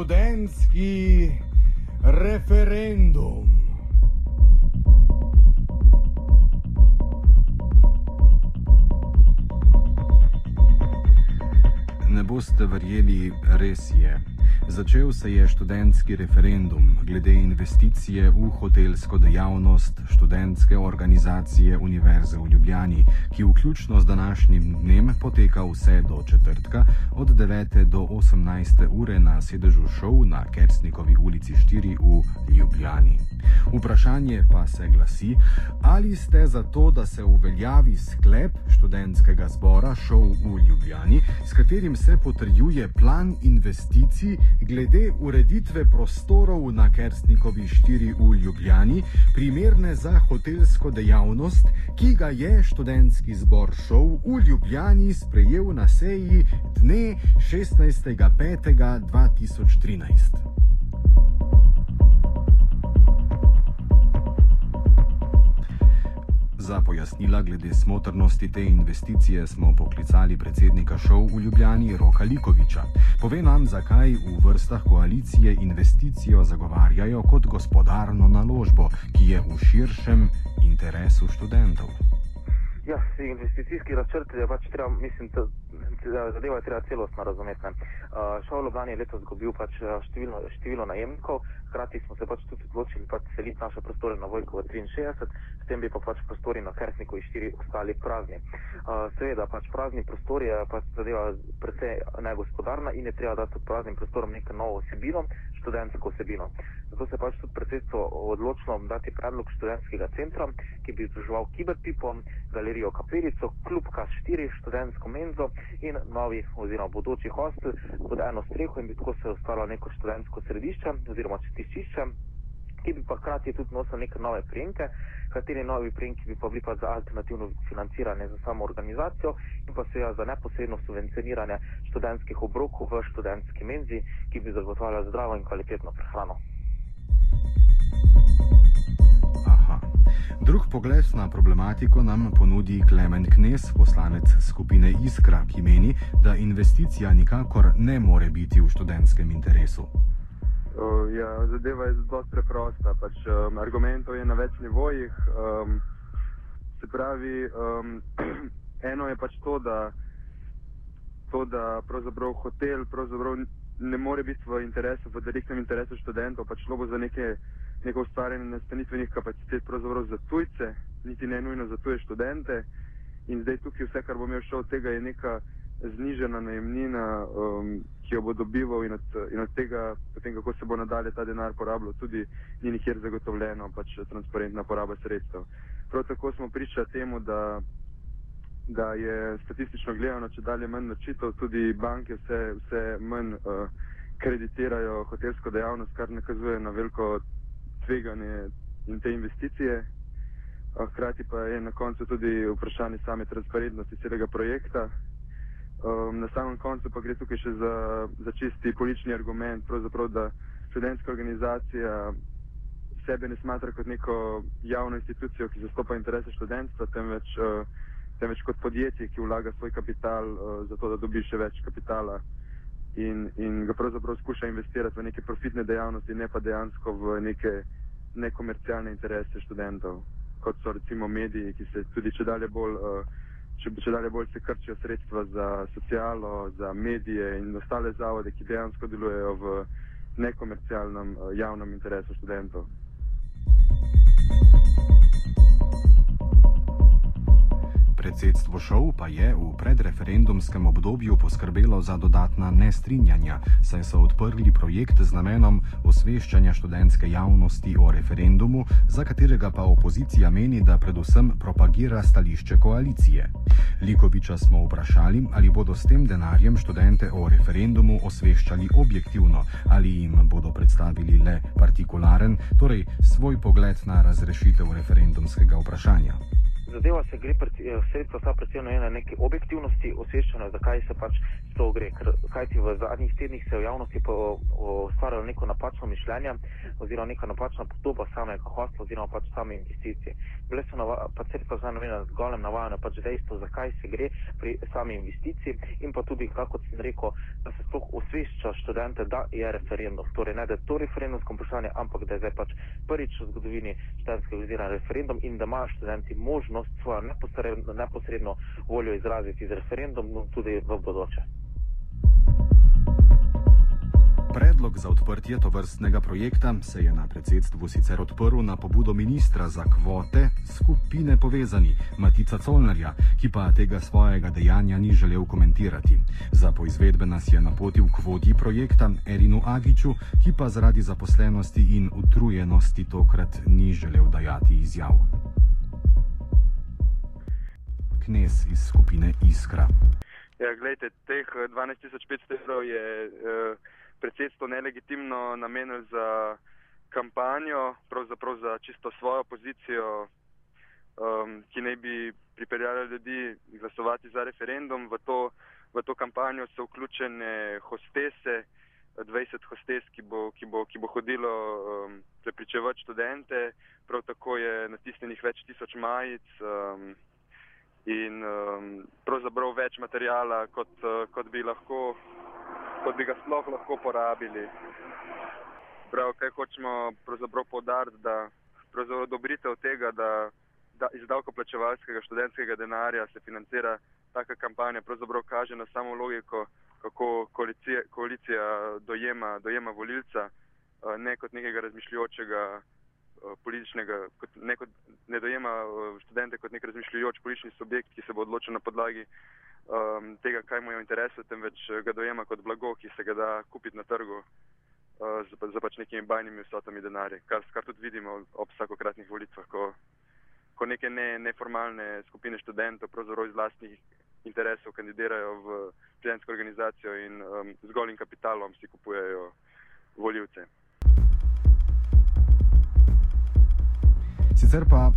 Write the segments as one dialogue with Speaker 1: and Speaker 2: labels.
Speaker 1: študentski referendum.
Speaker 2: Ne boste verjeli, res je. Začel se je študentski referendum glede investicije v hotelsko dejavnost študentske organizacije Univerze v Ljubljani, ki vključno z današnjim dnem poteka vse do četrtka od 9. do 18. ure na sedežu šov na Kersnikovi ulici 4 v Ljubljani. Vprašanje pa se glasi, ali ste za to, da se uveljavi sklep študentskega zbora šov v Ljubljani, s katerim se potrjuje plan investicij glede ureditve prostorov na Kerstnikovi 4 v Ljubljani, primerne za hotelsko dejavnost, ki ga je študentski zbor šov v Ljubljani sprejel na seji dne 16.5.2013. Za pojasnila glede smotrnosti te investicije smo poklicali predsednika šov v Ljubljani Roka Likoviča. Pove nam, zakaj v vrstah koalicije investicijo zagovarjajo kot gospodarno naložbo, ki je v širšem interesu študentov.
Speaker 3: Ja, investicijski načrt je pač treba, mislim, da zadeva je treba celostno razumeti. Uh, Šov Ljubljani je letos izgubil pač število, število najemnikov, hkrati smo se pač tudi odločili pač seliti naše prostore na Vojko 63, s tem bi pa pač prostori na Kersniku in 4 ostali prazni. Uh, seveda, pač prazni prostori je pač zadeva precej negospodarna in je treba dati praznim prostorom neko novo osebino, študentsko osebino. Zato se pač tudi predsedstvo odločilo dati predlog študentskega centra, ki bi združeval Kiberpipo, galerijo Kapelico, klub K4, študentsko menzo in novi oziroma bodoči hostel pod eno streho in bi tako se ostalo neko študentsko središče oziroma čistišče, ki bi pa hkrati tudi nosil neke nove prejemke, kateri novi prejemki bi pa bili pa za alternativno financiranje za samo organizacijo in pa seveda za neposredno subvencioniranje študentskih obrokov v študentski menzi, ki bi zagotavljali zdravo in kvalitetno prehrano.
Speaker 2: Drug pogled na problematiko nam ponudi Klemen Knes, poslanec skupine Iskra, ki meni, da investicija nikakor ne more biti v študentskem interesu.
Speaker 4: Ja, zadeva je zelo preprosta. Pač, um, argumentov je na več nivojih. Um, se pravi, um, eno je pač to, da, to, da hotel pravzaprav ne more biti v interesu, v direktnem interesu študentov, pač šlo bo za neke neko ustvarjanje nastanitvenih kapacitet pravzaprav za tujce, niti ne nujno za tuje študente. In zdaj tukaj vse, kar bom šel od tega, je neka znižena najemnina, um, ki jo bo dobival in od, in od tega, potem kako se bo nadalje ta denar porabljal, tudi ni nikjer zagotovljeno pač transparentna poraba sredstev. Prav tako smo priča temu, da, da je statistično gledano, če dalje manj nočitev, tudi banke vse, vse manj uh, kreditirajo hotelsko dejavnost, kar nakazuje na veliko tveganje in te investicije. Hkrati pa je na koncu tudi vprašanje same transparentnosti celega projekta. Um, na samem koncu pa gre tukaj še za, za čisti politični argument, da študentska organizacija sebe ne smatra kot neko javno institucijo, ki zastopa interese študentstva, temveč, uh, temveč kot podjetje, ki vlaga svoj kapital uh, za to, da dobi še več kapitala in, in ga pravzaprav skuša investirati v neke profitne dejavnosti, ne pa dejansko v neke nekomercialne interese študentov, kot so recimo mediji, ki se tudi če dalje bolj, uh, če, če dalje bolj se krčijo sredstva za socialo, za medije in ostale zavode, ki dejansko delujejo v nekomercialnem uh, javnem interesu študentov.
Speaker 2: Predsedstvo šov pa je v predreferendumskem obdobju poskrbelo za dodatna nestrinjanja, saj so odprli projekt z namenom osveščanja študentske javnosti o referendumu, za katerega pa opozicija meni, da predvsem propagira stališče koalicije. Likoviča smo vprašali, ali bodo s tem denarjem študente o referendumu osveščali objektivno ali jim bodo predstavili le partikularen, torej svoj pogled na razrešitev referendumskega vprašanja.
Speaker 3: Zadeva se gre, eh, sredstva sta predvsem na neki objektivnosti osveščanja, zakaj se pač to gre. Kaj ti v zadnjih tednih se v javnosti ustvarjalo neko napačno mišljenje oziroma neka napačna podoba samega hostla oziroma pač same investicije. Bile so pa sredstva za namenjena zgolem navajanje pač dejstvo, zakaj se gre pri sami investiciji in pa tudi, kako sem rekel, da se sploh osvešča študente, da je referendum. Torej ne, da je to referendumsko vprašanje, ampak da je zdaj pač prvič v zgodovini študentskega organiziran referendum in da imajo študenti možnost svojo neposredno, neposredno voljo izraziti z referendumom tudi v bodoče.
Speaker 2: Predlog za odprtje tovrstnega projekta se je na predsedstvu sicer odprl na pobudo ministra za kvote skupine povezani Matica Colnarja, ki pa tega svojega dejanja ni želel komentirati. Za poizvedbe nas je napotil k vodji projekta Erinu Agiču, ki pa zaradi zaposlenosti in utrujenosti tokrat ni želel dajati izjav. Knes iz skupine Iskra.
Speaker 4: Ja, gledajte, teh 12.500 evrov je. Uh predsedstvo nelegitimno namenili za kampanjo, pravzaprav za čisto svojo pozicijo, um, ki naj bi pripeljala ljudi glasovati za referendum. V to, v to kampanjo so vključene hostese, 20 hostes, ki bo, ki bo, ki bo hodilo um, prepričevati študente, prav tako je natisnjenih več tisoč majic. Um, In um, pravzaprav več materijala, kot, uh, kot bi lahko kot bi ga sploh lahko porabili. Prav, kaj hočemo podariti, da pravzaprav odobritev tega, da, da iz davkoplačevalskega študentskega denarja se financira taka kampanja, pravzaprav kaže na samo logiko, kako koalicija, koalicija dojema, dojema volilca, eh, ne kot nekega razmišljujočega eh, političnega, kot ne, kot, ne dojema eh, študente kot nek razmišljujoč politični subjekt, ki se bo odločil na podlagi um, tega, kaj mu je v interesu, temveč eh, ga dojema kot blago, ki se ga da kupiti na trgu uh, za, za pač nekimi bajnimi vsotami denarja, kar, kar tudi vidimo ob vsakokratnih volitvah, ko, ko neke ne, neformalne skupine študentov pravzaprav iz vlastnih interesov kandidirajo v študentsko organizacijo in um, z golim kapitalom si kupujejo voljivce.
Speaker 2: Sicer pa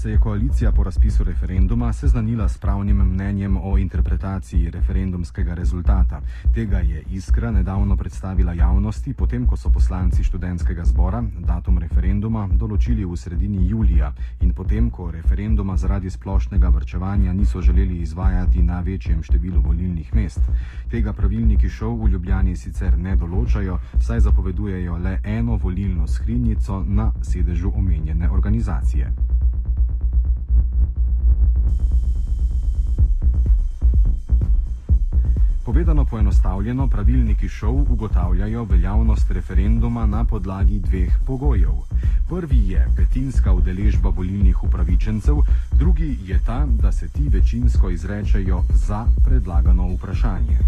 Speaker 2: se je koalicija po razpisu referenduma seznanila s pravnim mnenjem o interpretaciji referendumskega rezultata. Tega je Iskra nedavno predstavila javnosti, potem ko so poslanci študentskega zbora datum referenduma določili v sredini julija in potem, ko referenduma zaradi splošnega vrčevanja niso želeli izvajati na večjem številu volilnih mest. Tega pravilniki šov v Ljubljani sicer ne določajo, saj zapovedujejo le eno volilno skrinjico na sedežu omenjene organizacije. Povedano poenostavljeno, pravilniki šov ugotavljajo veljavnost referenduma na podlagi dveh pogojev. Prvi je petinska udeležba volilnih upravičencev, drugi je ta, da se ti večinsko izrečejo za predlagano vprašanje.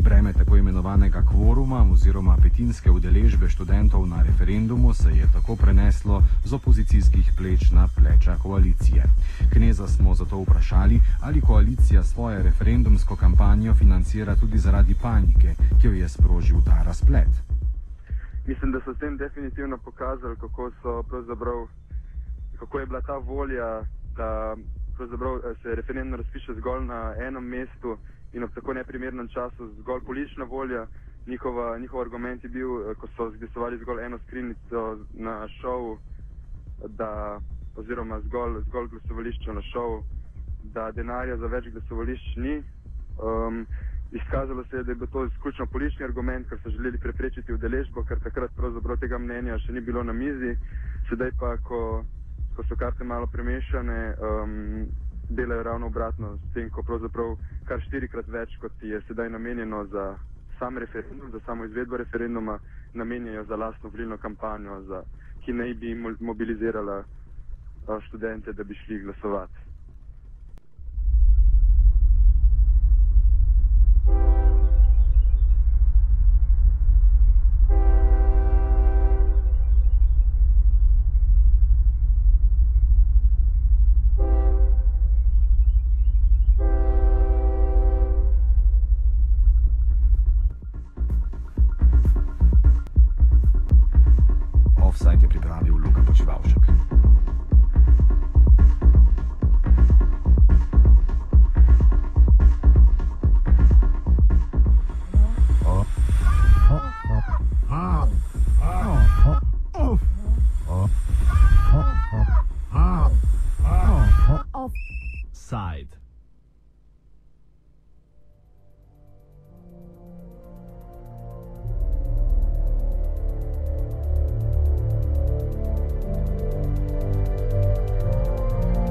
Speaker 2: Breme tako imenovanega kvoruma oziroma petinske udeležbe študentov na referendumu se je tako preneslo z opozicijskih pleč na pleča koalicije. Kneza smo zato vprašali, ali koalicija svojo referendumsko kampanjo financira tudi zaradi panike, ki jo je sprožil ta razplet.
Speaker 4: Mislim, da so s tem definitivno pokazali, kako, kako je bila ta volja, da se referendum razpiše zgolj na enem mestu in ob tako neprimernem času zgolj politična volja. Njihova, njihov argument je bil, eh, ko so zglasovali zgolj eno skrinjico na šovu, da, oziroma zgolj, zgolj glasovališče na šovu, da denarja za več glasovališč ni. Um, izkazalo se je, da je bil to izključno politični argument, ker so želeli preprečiti udeležbo, ker takrat pravzaprav tega mnenja še ni bilo na mizi. Sedaj pa, ko, ko so karte malo premešane, um, delajo ravno obratno, s tem, ko pravzaprav kar štirikrat več, kot je sedaj namenjeno za sam referendum, za samo izvedbo referenduma, namenjajo za lastno volilno kampanjo, za, ki naj bi mobilizirala študente, da bi šli glasovati. Bałszyk.